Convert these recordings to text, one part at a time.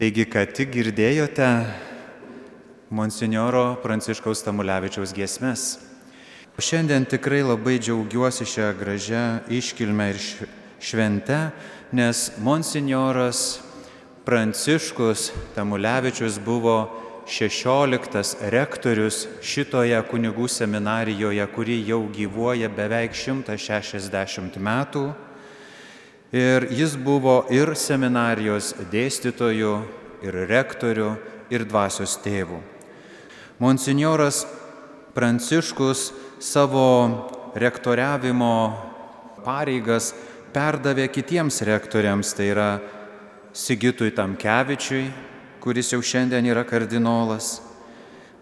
Taigi, ką tik girdėjote Monsignoro Pranciškaus Tamulevičiaus giesmes. Šiandien tikrai labai džiaugiuosi šią gražią iškilmę ir šventę, nes Monsignoras Pranciškus Tamulevičius buvo 16 rektorius šitoje kunigų seminarijoje, kuri jau gyvuoja beveik 160 metų. Ir jis buvo ir seminarijos dėstytojų, ir rektorių, ir dvasios tėvų. Monsignoras Pranciškus savo rektoriavimo pareigas perdavė kitiems rektoriams, tai yra Sigitui Tamkevičiui, kuris jau šiandien yra kardinolas,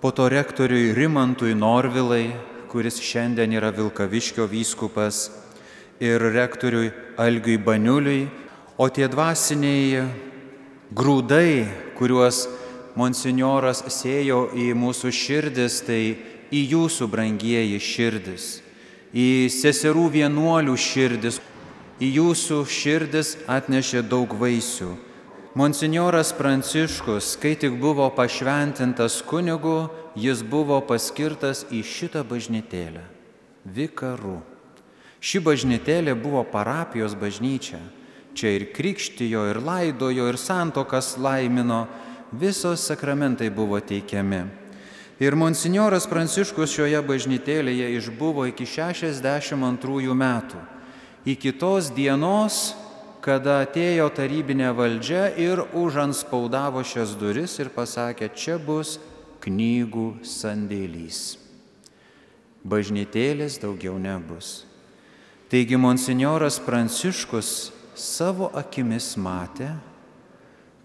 po to rektoriui Rimantui Norvilai, kuris šiandien yra Vilkaviškio vyskupas, ir rektoriui Algiui Baniuliui, o tie dvasiniai grūdai, kuriuos monsignoras sėjo į mūsų širdis, tai į jūsų brangieji širdis, į seserų vienuolių širdis, į jūsų širdis atnešė daug vaisių. Monsignoras Pranciškus, kai tik buvo pašventintas kunigu, jis buvo paskirtas į šitą bažnytėlę - vikaru. Ši bažnytėlė buvo parapijos bažnyčia. Čia ir krikštijo, ir laidojo, ir santokas laimino, visos sakramentai buvo teikiami. Ir monsignoras Pranciškus šioje bažnytėlėje išbuvo iki 62 metų. Iki tos dienos, kada atėjo tarybinė valdžia ir užanspaudavo šias duris ir pasakė, čia bus knygų sandėlys. Bažnytėlės daugiau nebus. Taigi monsignoras Pranciškus savo akimis matė,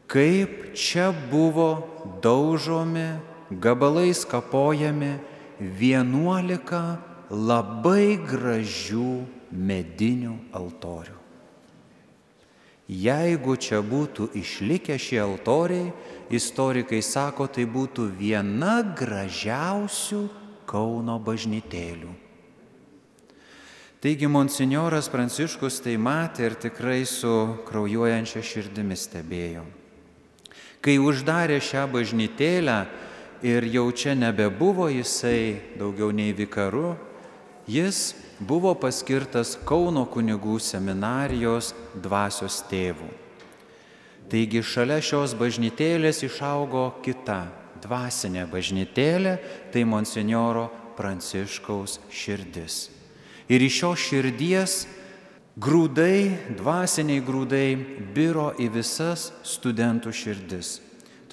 kaip čia buvo daužomi, gabalais kapojami vienuolika labai gražių medinių altorių. Jeigu čia būtų išlikę šie altoriai, istorikai sako, tai būtų viena gražiausių Kauno bažnytėlių. Taigi monsinjoras Pranciškus tai matė ir tikrai su kraujuojančia širdimi stebėjo. Kai uždarė šią bažnytėlę ir jau čia nebebuvo jisai daugiau nei vikaru, jis buvo paskirtas Kauno kunigų seminarijos dvasios tėvų. Taigi šalia šios bažnytėlės išaugo kita dvasinė bažnytėlė, tai monsinjoro Pranciškaus širdis. Ir iš šios širdies grūdai, dvasiniai grūdai biro į visas studentų širdis.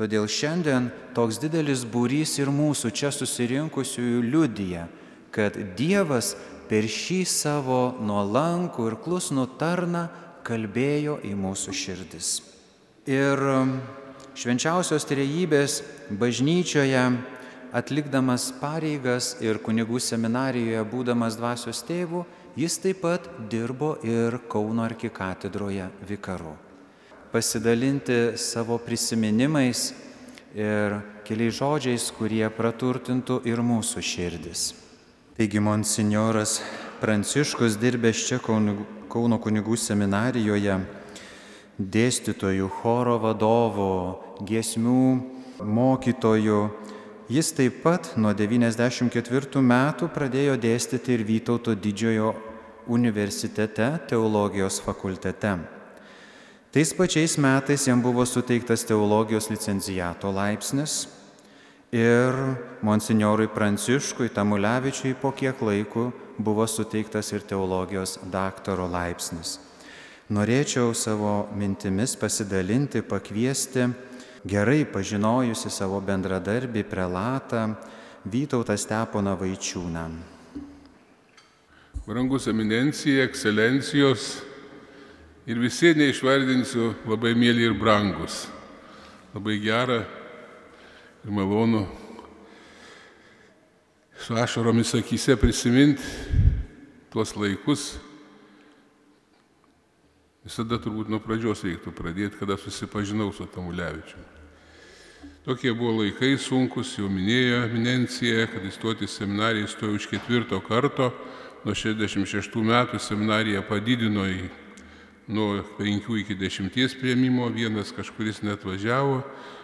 Todėl šiandien toks didelis būrys ir mūsų čia susirinkusiųjų liudyja, kad Dievas per šį savo nuolankų ir klusnų tarną kalbėjo į mūsų širdis. Ir um, švenčiausios trejybės bažnyčioje atlikdamas pareigas ir kunigų seminarijoje būdamas dvasios tėvų, jis taip pat dirbo ir Kauno arkikatedroje vikaru. Pasidalinti savo prisiminimais ir keliais žodžiais, kurie praturtintų ir mūsų širdis. Taigi monsinjoras Pranciškus dirbęs čia Kauno kunigų seminarijoje, dėstytojų, choro vadovo, giesmių mokytojų, jis taip pat nuo 94 metų pradėjo dėstyti ir Vytauto didžiojo universitete teologijos fakultete. Tais pačiais metais jam buvo suteiktas teologijos licencijato laipsnis Ir monsignorui Pranciškui Tamulevičiui po kiek laiko buvo suteiktas ir teologijos daktaro laipsnis. Norėčiau savo mintimis pasidalinti, pakviesti gerai pažinojusi savo bendradarbį prelatą Vytautą Steponą Vaičiūną. Brangus eminencija, ekscelencijos ir visi neišvardinsiu labai mėly ir brangus. Labai gera ir malonu su ašaromis akise prisiminti tuos laikus. Visada turbūt nuo pradžios reiktų pradėti, kada susipažinau su Tamulevičiu. Tokie buvo laikai sunkus, jau minėjo eminencija, kad įstoti seminariją įstojo už ketvirto karto, nuo 66 metų seminarija padidino į nuo 5 iki 10 prieimimo, vienas kažkuris net važiavo,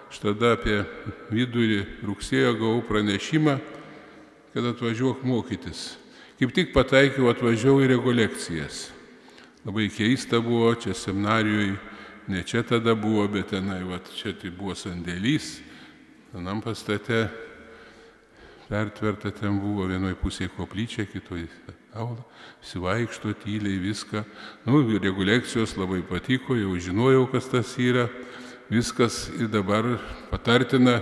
Aš tada apie vidurį rugsėjo gavau pranešimą, kad atvažiuok mokytis. Kaip tik pataikiau, atvažiavau į rekolekcijas. Labai keista buvo, čia seminarijoje, ne čia tada buvo, bet tenai, va, čia tai buvo sandėlys, vienam pastate pertverta ten buvo vienoje pusėje koplyčia, kitoje aula, sivaikšto tyliai viską. Nu, reguliacijos labai patiko, jau žinojau, kas tas yra viskas ir dabar patartina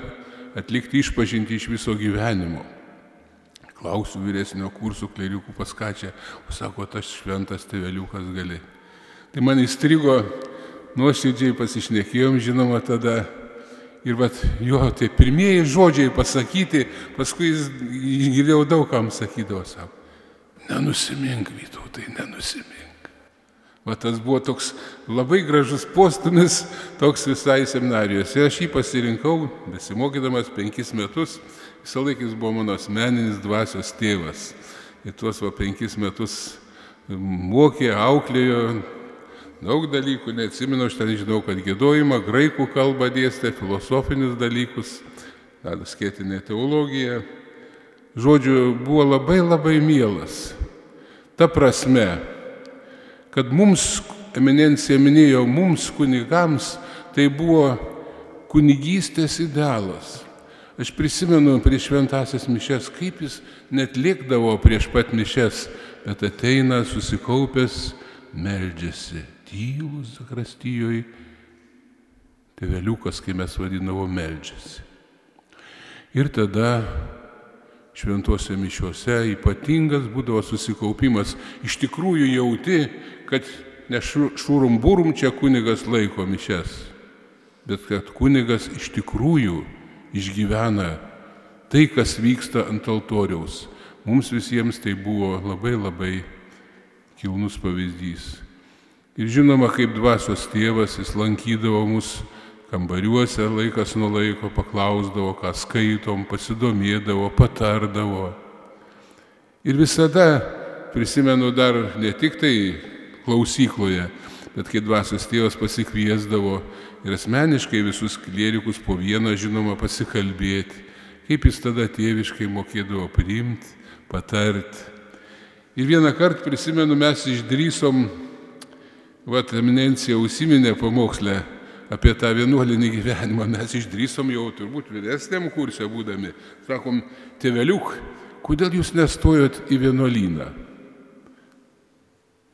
atlikti išpažinti iš viso gyvenimo. Klausiu vyresnio kursų kleriukų paskačia, o sako, tas šventas teveliukas gali. Tai man įstrigo, nuoširdžiai pasišnekėjom, žinoma, tada ir vat, jo, tai pirmieji žodžiai pasakyti, paskui jis girdėjau daug kam sakydavo, sako, nenusimink, Vytautai, nenusimink. Va tas buvo toks labai gražus postumis, toks visai seminarijos. Ir aš jį pasirinkau, besimokydamas penkis metus, visą laiką jis buvo mano asmeninis dvasios tėvas. Ir tuos va penkis metus mokė, auklėjo, daug dalykų, neatsimenu, aš ten žinau, kad gėdojimą, graikų kalbą dėstė, filosofinius dalykus, skėtinė teologija. Žodžiu, buvo labai labai mielas. Ta prasme, kad mums, eminencija minėjo, mums kunigams tai buvo kunigystės idealas. Aš prisimenu prieš šventasias mišes, kaip jis net lėkdavo prieš pat mišes, bet ateina susikaupęs, meldžiasi, tylus zakrastijoje, teveliukas, kai mes vadinavo, meldžiasi. Ir tada šventose mišiuose ypatingas būdavo susikaupimas. Iš tikrųjų jauti, kad ne šūrum būrum čia kunigas laiko mišes, bet kad kunigas iš tikrųjų išgyvena tai, kas vyksta ant altoriaus. Mums visiems tai buvo labai labai kilnus pavyzdys. Ir žinoma, kaip dvasios tėvas, jis lankydavo mus kambariuose laikas nuo laiko, paklausdavo, ką skaitom, pasidomėdavo, patardavo. Ir visada prisimenu dar ne tik tai klausykloje, bet kai dvasios tėvas pasikviesdavo ir asmeniškai visus klierikus po vieną, žinoma, pasikalbėti, kaip jis tada tėviškai mokėdavo priimti, patarti. Ir vieną kartą prisimenu, mes išdrysom, va, eminencija užsiminė pamokslę apie tą vienuolinį gyvenimą, mes išdrysom jau turbūt vyresniam kursė būdami. Sakom, tėveliuk, kodėl jūs nestojot į vienuolyną?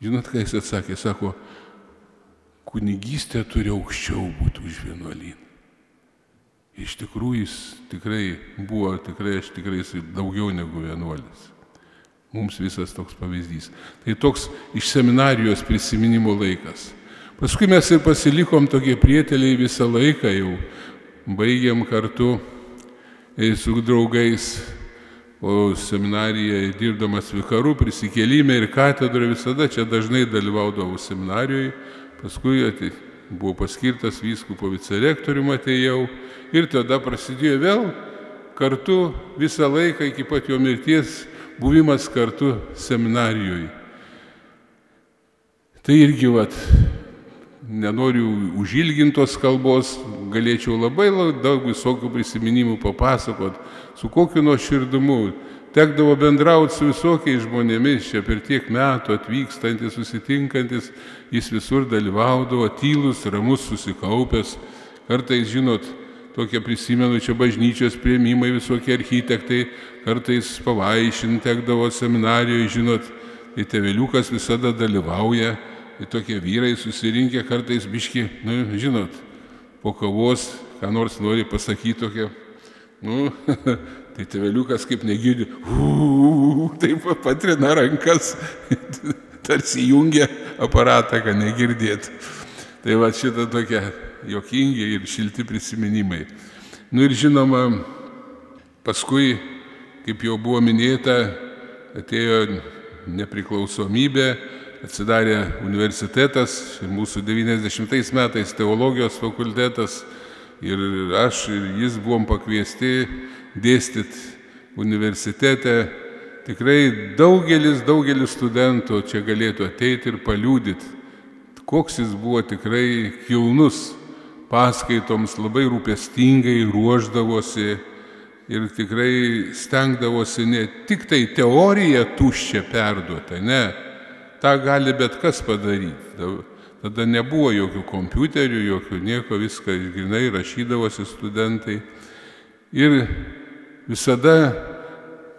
Žinot, ką jis atsakė? Sako, kunigystė turi aukščiau būti už vienuolyną. Iš tikrųjų jis tikrai buvo, tikrai aš tikrai jis daugiau negu vienuolis. Mums visas toks pavyzdys. Tai toks iš seminarijos prisiminimo laikas. Paskui mes ir pasilikom tokie prieteliai visą laiką jau. Baigėm kartu su draugais o seminarijoje dirbdamas vikaru, prisikėlime ir katedroje visada čia dažnai dalyvaudavau seminarijoje, paskui atė, buvau paskirtas vyskupo vicerektoriumi atėjau ir tada prasidėjo vėl kartu visą laiką iki pat jo mirties buvimas kartu seminarijoje. Tai irgi vat, nenoriu užilgintos kalbos, galėčiau labai daug visokių prisiminimų papasakot, su kokiu nuoširdumu tekdavo bendrauti su visokiais žmonėmis, čia per tiek metų atvykstantis, susitinkantis, jis visur dalyvaudavo, tylus, ramus, susikaupęs. Kartais, žinot, tokie prisimenu, čia bažnyčios prieimimai, visokie architektai, kartais pavaišinti tekdavo seminarijoje, žinot, tai teveliukas visada dalyvauja, tai tokie vyrai susirinkę kartais biški, nu, žinot, po kavos, ką nors nori pasakyti tokia, nu, tai teveliukas kaip negirdi, taip patrina rankas, tarsi jungia aparatą, kad negirdėt. Tai va šitą tokia jokingi ir šilti prisiminimai. Nu ir žinoma, paskui, kaip jau buvo minėta, atėjo nepriklausomybė, atsidarė universitetas ir mūsų 90 metais teologijos fakultetas ir aš ir jis buvom pakviesti dėstyti universitete. Tikrai daugelis, daugelis studentų čia galėtų ateiti ir paliūdyti, koks jis buvo tikrai kilnus paskaitoms, labai rūpestingai ruoždavosi ir tikrai stengdavosi ne tik tai teoriją tuščią perduoti, ne, tą gali bet kas padaryti. Tada nebuvo jokių kompiuterių, jokių nieko, viską grinai rašydavosi studentai. Ir visada,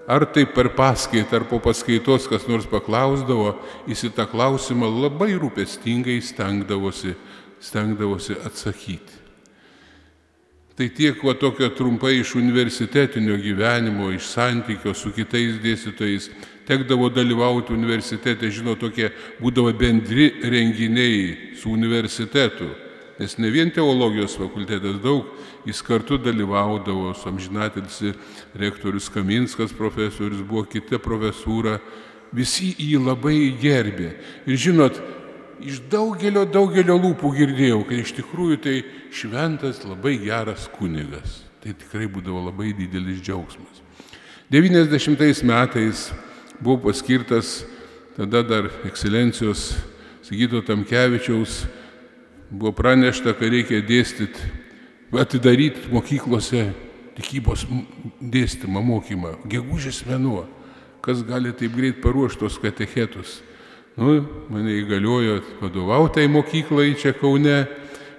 ar tai per paskaitą, ar po paskaitos kas nors paklausdavo, jis į tą klausimą labai rūpestingai stengdavosi, stengdavosi atsakyti. Tai tiek va tokio trumpai iš universitetinio gyvenimo, iš santykio su kitais dėstytojais, tekdavo dalyvauti universitete, žinot, tokie būdavo bendri renginiai su universitetu. Nes ne vien teologijos fakultetas daug, jis kartu dalyvaudavo, amžinatilsi rektorius Kaminskas profesorius, buvo kita profesūra, visi jį labai gerbė. Ir žinot, iš daugelio, daugelio lūpų girdėjau, kad iš tikrųjų tai šventas, labai geras kunigas. Tai tikrai būdavo labai didelis džiaugsmas. 90 metais buvo paskirtas tada dar ekscelencijos Sigito Tamkevičiaus, buvo pranešta, kad reikia dėstyti, atidaryti mokyklose tikybos dėstymą, mokymą, gegužės mėnuo. Kas gali taip greit paruoštos katechetus? Nu, mane įgaliojo vadovauti tai mokyklai čia Kaune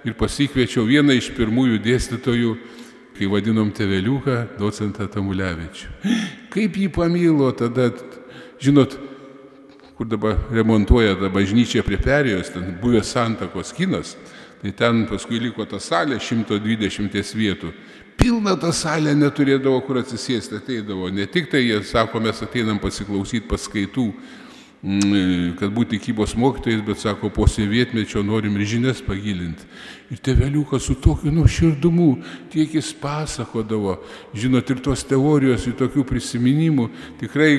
ir pasikviečiau vieną iš pirmųjų dėstytojų, kai vadinom teveliuką, docentą Tamulevičių. Kaip jį pamilo tada Žinot, kur dabar remontuoja tą bažnyčią prie perėjos, ten buvęs Santakos kinas, tai ten paskui liko ta salė 120 vietų. Pilna ta salė neturėdavo kur atsisėsti, ateidavo. Ne tik tai jie sako, mes ateinam pasiklausyti paskaitų, kad būti tikybos mokytojais, bet sako, po sovietmečio norim ir žinias pagilinti. Ir teveliukas su tokiu nuoširdumu, tiek jis pasakodavo, žinot, ir tos teorijos, ir tokių prisiminimų, tikrai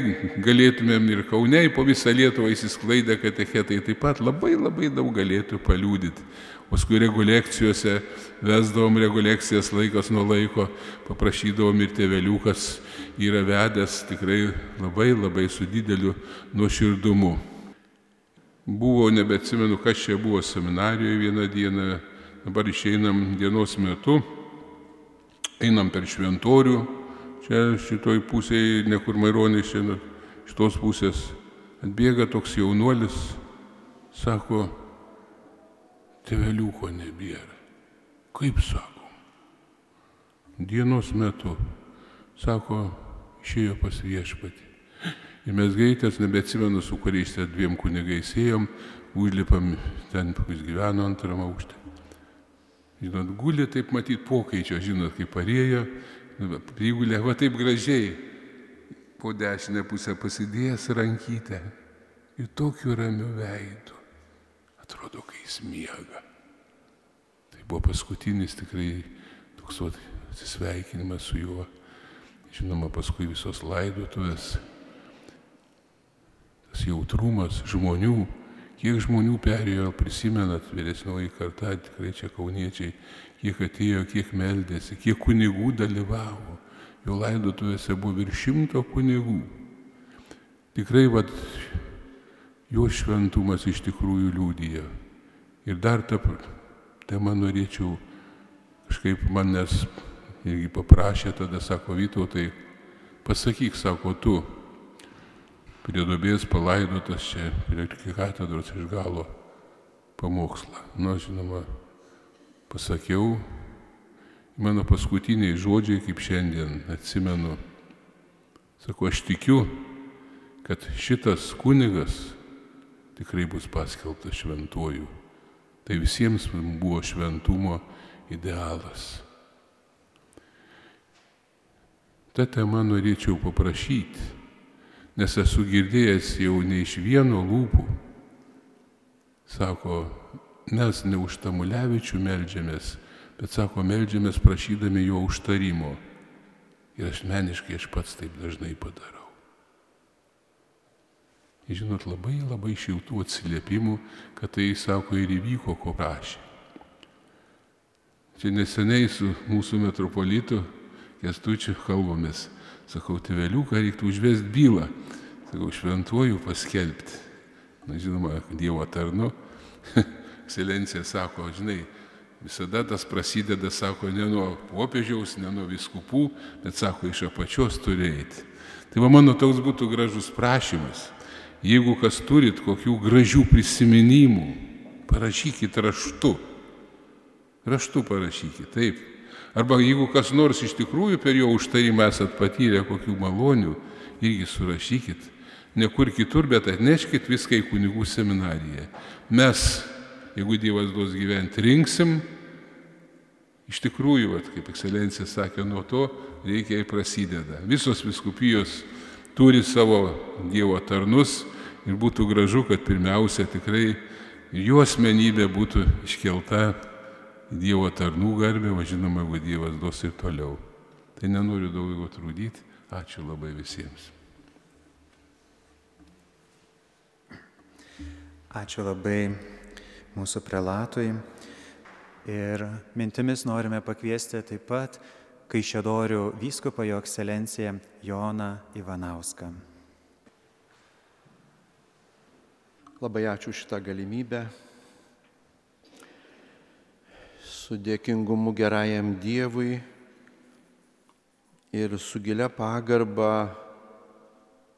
galėtumėm ir Kauniai po visą Lietuvą įsisklaidę katechetai taip pat labai labai daug galėtų paliūdyti. Paskui reguliakcijose vesdavom reguliakcijas laikas nuo laiko, paprašydavom ir tėveliukas yra vedęs tikrai labai labai su dideliu nuoširdumu. Buvo, nebeatsimenu, kas čia buvo seminarijoje vieną dieną, dabar išeinam dienos metu, einam per šventorių, čia šitoj pusėje, nekur Maironė šiandien, šitos pusės, atbėga toks jaunuolis, sako, teveliuko nebėra. Kaip sako? Dienos metu, sako, išėjo pas viešpatį. Ir mes greitas, nebeatsimenu, su kuriais ten dviem kunigais ėjom, užlipam ten, kuris gyveno antram aukšte. Žinot, gulė taip matyti pokaičio, žinot, kaip parėjo, prigulė, va taip gražiai, po dešinę pusę pasidėjęs rankytę ir tokiu ramiu veidu. Atrodo, kai jis miega. Tai buvo paskutinis tikrai toks atsisveikinimas su juo. Žinoma, paskui visos laidotuvės. Tas jautrumas žmonių, kiek žmonių perėjo, prisimenat, vyresnioji karta, tikrai čia kauniečiai, kiek atėjo, kiek meldėsi, kiek kunigų dalyvavo. Jo laidotuvėse buvo virš šimto kunigų. Tikrai, vad, jo šventumas iš tikrųjų liūdija. Ir dar tą temą norėčiau kažkaip manęs irgi paprašė, tada sako Vytautai, pasakyk, sako tu, prie dobės palaidotas čia, prie katedros iš galo pamokslą. Na, žinoma, pasakiau, mano paskutiniai žodžiai, kaip šiandien atsimenu, sako, aš tikiu, kad šitas kunigas tikrai bus paskelbtas šventuoju. Tai visiems buvo šventumo idealas. Ta tema norėčiau paprašyti, nes esu girdėjęs jau ne iš vieno lūpų. Sako, mes ne už Tamulevičių melžiamės, bet sako, melžiamės prašydami jo užtarimo. Ir asmeniškai aš pats taip dažnai padarau. Žinot, labai labai šiltų atsiliepimų, kad tai, sako, ir įvyko, ko prašė. Čia neseniai su mūsų metropolitu Kestučiu kalbamės. Sakau, tėveliuką reiktų užvesti bylą. Sakau, šventuoju paskelbti. Na, žinoma, Dievo tarnu. Ekscelencija sako, žinai, visada tas prasideda, sako, ne nuo popiežiaus, ne nuo viskupų, bet sako, iš apačios turi eiti. Tai va mano toks būtų gražus prašymas Jeigu kas turit kokių gražių prisiminimų, parašykit raštu. Raštu parašykit, taip. Arba jeigu kas nors iš tikrųjų per jo užtarimą esat patyrę kokių malonių, irgi surašykit. Ne kur kitur, bet atneškit viską į kunigų seminariją. Mes, jeigu Dievas duos gyventi, rinksim. Iš tikrųjų, vat, kaip ekscelencija sakė, nuo to reikia ir prasideda. Visos viskupijos turi savo Dievo tarnus, Ir būtų gražu, kad pirmiausia tikrai jo asmenybė būtų iškelta Dievo tarnų garbė, o žinoma, jeigu Dievas duos ir toliau. Tai nenoriu daugiau trūdyti. Ačiū labai visiems. Ačiū labai mūsų prelatui. Ir mintimis norime pakviesti taip pat Kaišėdorių vyskupą jo ekscelenciją Joną Ivanauską. Labai ačiū šitą galimybę. Su dėkingumu gerajam Dievui ir su gilia pagarba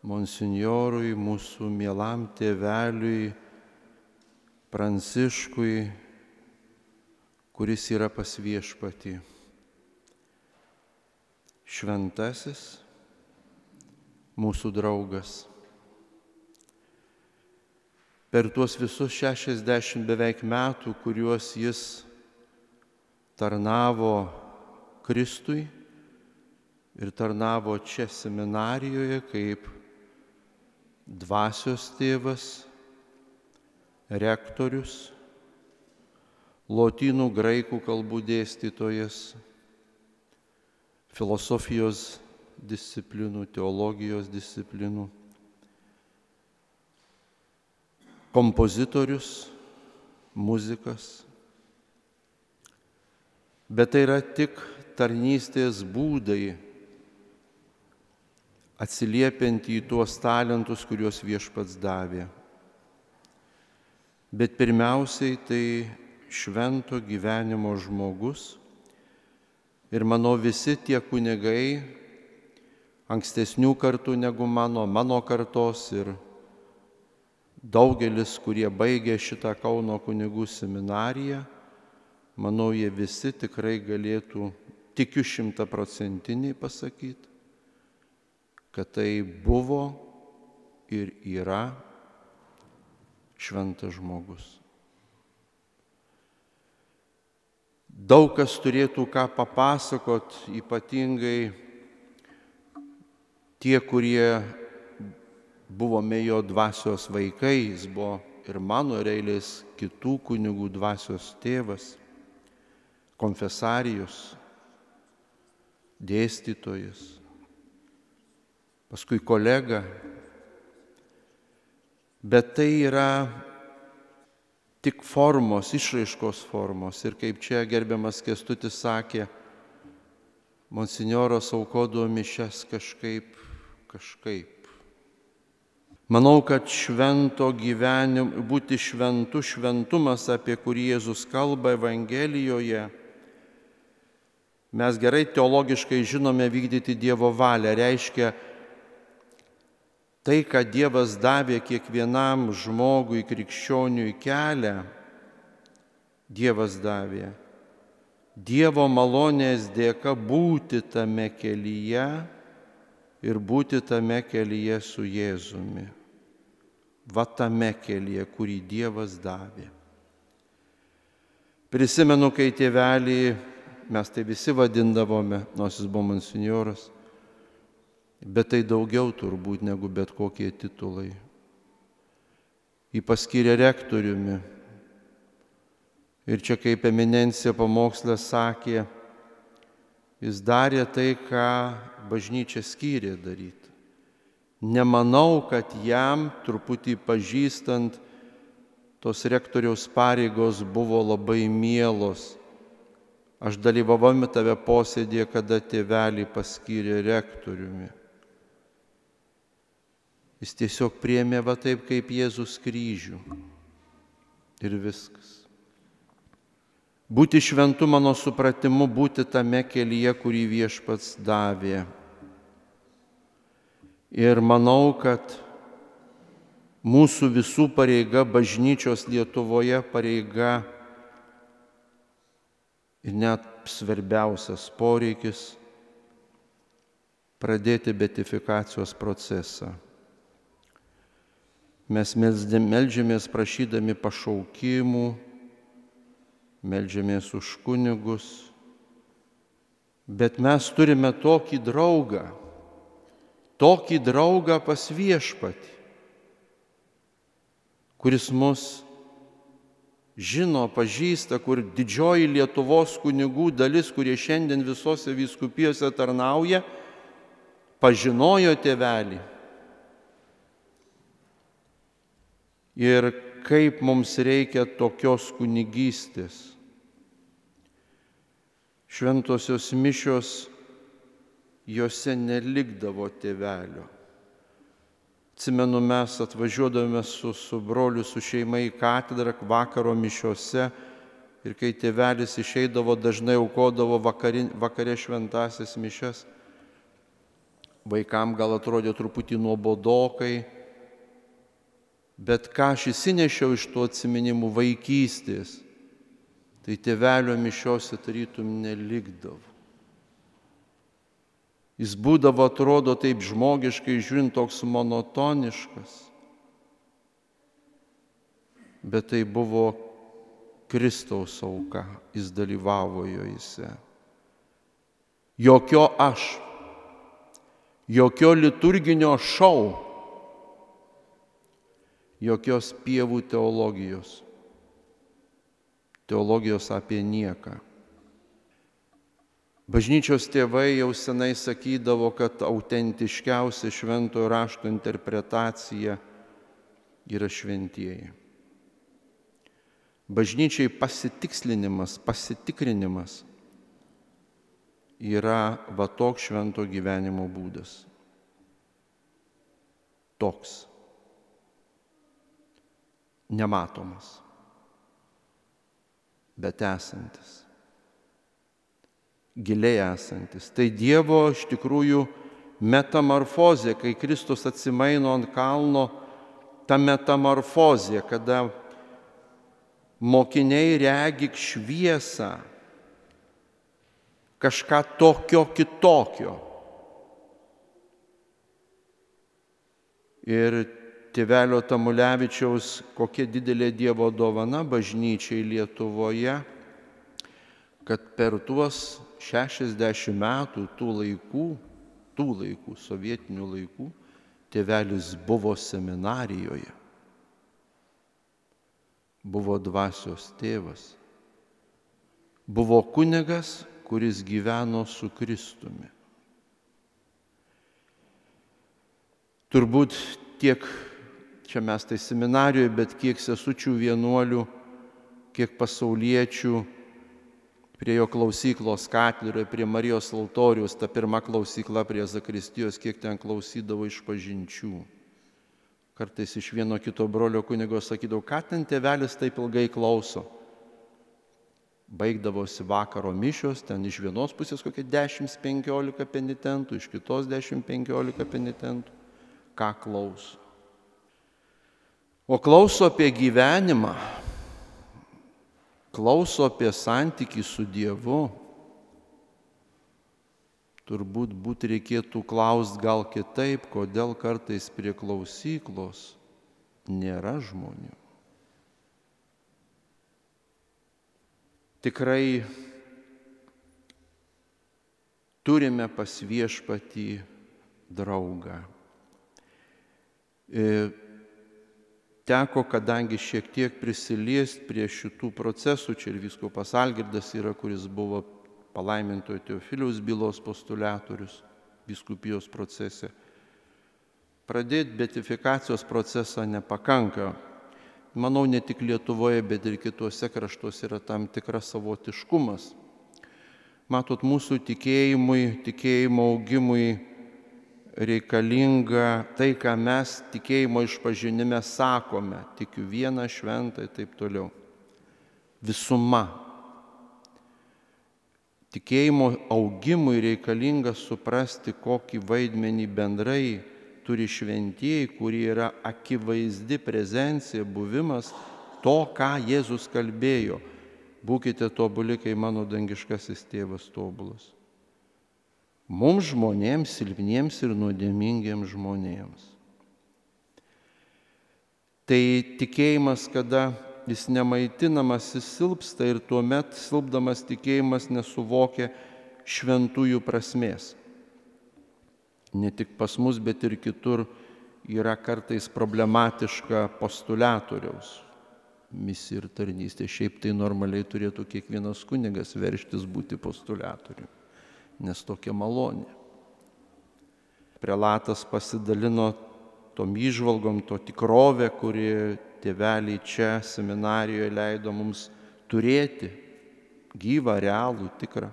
monsinjorui, mūsų mielam tėveliui, Pranciškui, kuris yra pas viešpati. Šventasis mūsų draugas per tuos visus 60 beveik metų, kuriuos jis tarnavo Kristui ir tarnavo čia seminarijoje kaip dvasios tėvas, rektorius, lotynų graikų kalbų dėstytojas, filosofijos disciplinų, teologijos disciplinų, kompozitorius, muzikas. Bet tai yra tik tarnystės būdai, atsiliepiant į tuos talentus, kuriuos viešpats davė. Bet pirmiausiai tai švento gyvenimo žmogus ir manau visi tie kunigai, ankstesnių kartų negu mano, mano kartos ir daugelis, kurie baigė šitą Kauno kunigų seminariją, manau, jie visi tikrai galėtų, tikiu šimtaprocentiniai pasakyti, kad tai buvo ir yra šventas žmogus. Daug kas turėtų ką papasakot, ypatingai tie, kurie buvome jo dvasios vaikai, jis buvo ir mano ir eilės kitų kunigų dvasios tėvas, konfesarijus, dėstytojas, paskui kolega, bet tai yra tik formos, išraiškos formos. Ir kaip čia gerbiamas Kestutis sakė, monsinjoras aukodavo mišes kažkaip, kažkaip. Manau, kad švento gyvenimo, būti šventu, šventumas, apie kurį Jėzus kalba Evangelijoje, mes gerai teologiškai žinome vykdyti Dievo valią, reiškia tai, ką Dievas davė kiekvienam žmogui krikščioniui kelią, Dievas davė. Dievo malonės dėka būti tame kelyje ir būti tame kelyje su Jėzumi. Va tame kelyje, kurį Dievas davė. Prisimenu, kai tėvelį, mes tai visi vadindavome, nors jis buvo monsinjoras, bet tai daugiau turbūt negu bet kokie titulai. Jį paskyrė rektoriumi. Ir čia kaip eminencija pamokslė sakė, jis darė tai, ką bažnyčia skyrė daryti. Nemanau, kad jam truputį pažįstant tos rektoriaus pareigos buvo labai mielos. Aš dalyvavome tave posėdėje, kada tėvelį paskyrė rektoriumi. Jis tiesiog priemė va taip kaip Jėzus kryžių. Ir viskas. Būti šventu mano supratimu, būti tame kelyje, kurį viešpats davė. Ir manau, kad mūsų visų pareiga, bažnyčios Lietuvoje pareiga ir net svarbiausias poreikis pradėti betifikacijos procesą. Mes melžiamės prašydami pašaukimų, melžiamės už kunigus, bet mes turime tokį draugą, tokį draugą pas viešpatį, kuris mus žino, pažįsta, kur didžioji Lietuvos kunigų dalis, kurie šiandien visose vyskupijose tarnauja, pažinojo tėvelį ir kaip mums reikia tokios kunigystės. Šventosios mišios juose nelikdavo tėvelio. Atsimenu, mes atvažiuodavome su, su broliu, su šeima į katedrą vakaro mišiuose ir kai tėvelis išeidavo, dažnai aukodavo vakari, vakarė šventasias mišes. Vaikam gal atrodė truputį nuobodokai, Bet ką aš įsinešiau iš tų atsiminimų vaikystės, tai tėvelio mišiose tarytum nelikdavo. Jis būdavo, atrodo, taip žmogiškai žiūrint, toks monotoniškas. Bet tai buvo Kristaus auka, jis dalyvavo joje. Jokio aš, jokio liturginio šau jokios pievų teologijos, teologijos apie nieką. Bažnyčios tėvai jau senai sakydavo, kad autentiškiausia šventojo rašto interpretacija yra šventieji. Bažnyčiai pasitikslinimas, pasitikrinimas yra va toks švento gyvenimo būdas. Toks. Nematomas, bet esantis. Giliai esantis. Tai Dievo iš tikrųjų metamorfozė, kai Kristus atsimaino ant kalno, ta metamorfozė, kada mokiniai regi šviesą, kažką tokio kitokio. Ir tėvelio Tamulevičiaus kokia didelė Dievo dovana bažnyčiai Lietuvoje, kad per tuos 60 metų tų laikų, tų laikų, sovietinių laikų, tėvelis buvo seminarijoje, buvo dvasios tėvas, buvo kunigas, kuris gyveno su Kristumi. Turbūt tiek čia mes tai seminarijoje, bet kiek sesučių vienuolių, kiek pasauliečių prie jo klausyklos katedroje, prie Marijos altorius, ta pirma klausykla prie Zakristijos, kiek ten klausydavo iš pažinčių. Kartais iš vieno kito brolio kunigo sakydavau, ką ten tėvelis taip ilgai klauso baigdavosi vakaro mišios, ten iš vienos pusės kokie 10-15 penitentų, iš kitos 10-15 penitentų. Ką klauso? O klauso apie gyvenimą, klauso apie santykį su Dievu. Turbūt būt reikėtų klausti gal kitaip, kodėl kartais prie klausyklos nėra žmonių. tikrai turime pas viešpatį draugą. E, teko, kadangi šiek tiek prisiliesti prie šitų procesų, čia ir visko pasalgirdas yra, kuris buvo palaimintojo Teofiliaus bylos postulatorius viskupijos procese. Pradėti betifikacijos procesą nepakanka, manau, ne tik Lietuvoje, bet ir kituose kraštuose yra tam tikras savotiškumas. Matot, mūsų tikėjimui, tikėjimo augimui reikalinga tai, ką mes tikėjimo išpažinime sakome, tikiu vieną šventą ir taip toliau. Visuma. Tikėjimo augimui reikalinga suprasti, kokį vaidmenį bendrai turi šventieji, kurie yra akivaizdi prezencija, buvimas to, ką Jėzus kalbėjo. Būkite tobuli, kai mano dangiškasis tėvas tobulas. Mums žmonėms, silpniems ir nuodėmingiems žmonėms. Tai tikėjimas, kada jis nemaitinamas, jis silpsta ir tuomet silpdamas tikėjimas nesuvokia šventųjų prasmės ne tik pas mus, bet ir kitur yra kartais problematiška postulatoriaus misija ir tarnystė. Šiaip tai normaliai turėtų kiekvienas kunigas verštis būti postulatoriumi, nes tokia malonė. Prelatas pasidalino tom įžvalgom, to tikrovę, kuri tėveliai čia seminarijoje leido mums turėti gyvą, realų, tikrą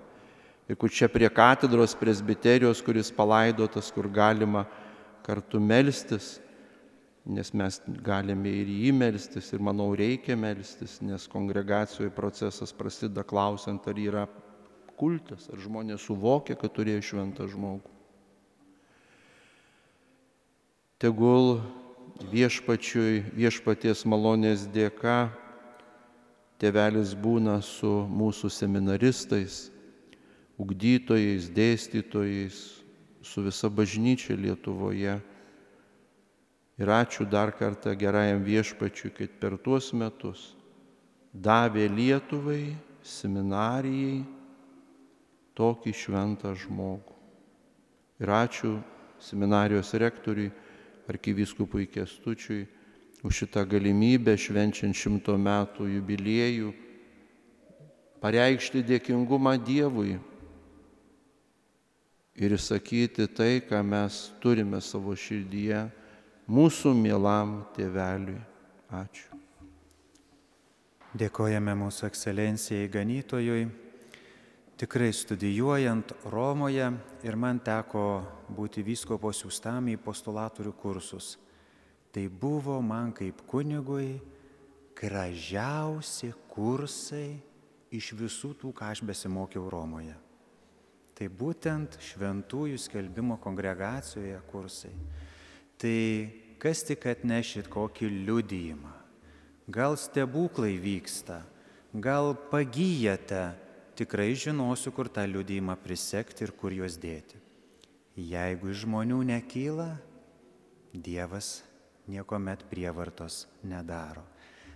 ir kur čia prie katedros presbiterijos, kuris palaidotas, kur galima kartu melstis, nes mes galime ir jį melstis ir manau reikia melstis, nes kongregacijoje procesas prasideda klausiant, ar yra kultas, ar žmonės suvokia, kad turėjo šventą žmogų. Tegul viešpačiui, viešpaties malonės dėka, tėvelis būna su mūsų seminaristais, ugdytojais, dėstytojais, su visa bažnyčia Lietuvoje. Ir ačiū dar kartą gerajam viešpačiui, kad per tuos metus davė Lietuvai, seminarijai tokį šventą žmogų. Ir ačiū seminarijos rektoriui, arkivyskupui Kestučiui už šitą galimybę švenčiant šimto metų jubiliejų pareikšti dėkingumą Dievui ir įsakyti tai, ką mes turime savo širdyje mūsų mielam tėveliui. Ačiū. Dėkojame mūsų ekscelencijai ganytojui. Tikrai studijuojant Romoje ir man teko būti vyskopo siūstam į postulatorių kursus. Tai buvo man kaip kunigui gražiausi kursai iš visų tų, ką aš besimokiau Romoje. Tai būtent šventųjų skelbimo kongregacijoje kursai. Tai kas tik atnešit kokį liudijimą, gal stebuklai vyksta, gal pagyjate, tikrai žinosiu, kur tą liudijimą prisekti ir kur juos dėti. Jeigu iš žmonių nekyla, Dievas niekuomet prievartos nedaro.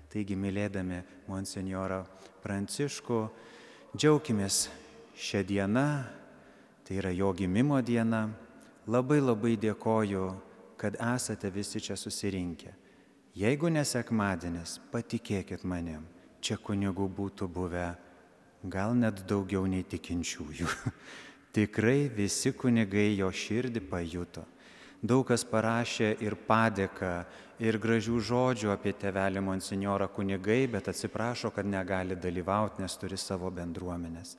Taigi, mylėdami monsinjorą Pranciškų, džiaukimės šią dieną, tai yra jo gimimo diena. Labai labai dėkoju, kad esate visi čia susirinkę. Jeigu nesekmadienis, patikėkit manim, čia kunigų būtų buvę gal net daugiau nei tikinčiųjų. Tikrai visi kunigai jo širdį pajuto. Daug kas parašė ir padėką, ir gražių žodžių apie tevelį monsignorą kunigai, bet atsiprašo, kad negali dalyvauti, nes turi savo bendruomenės.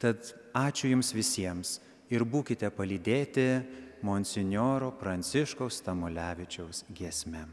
Tad ačiū Jums visiems ir būkite palydėti monsinjoro Pranciškaus Tamulevičiaus giesmėm.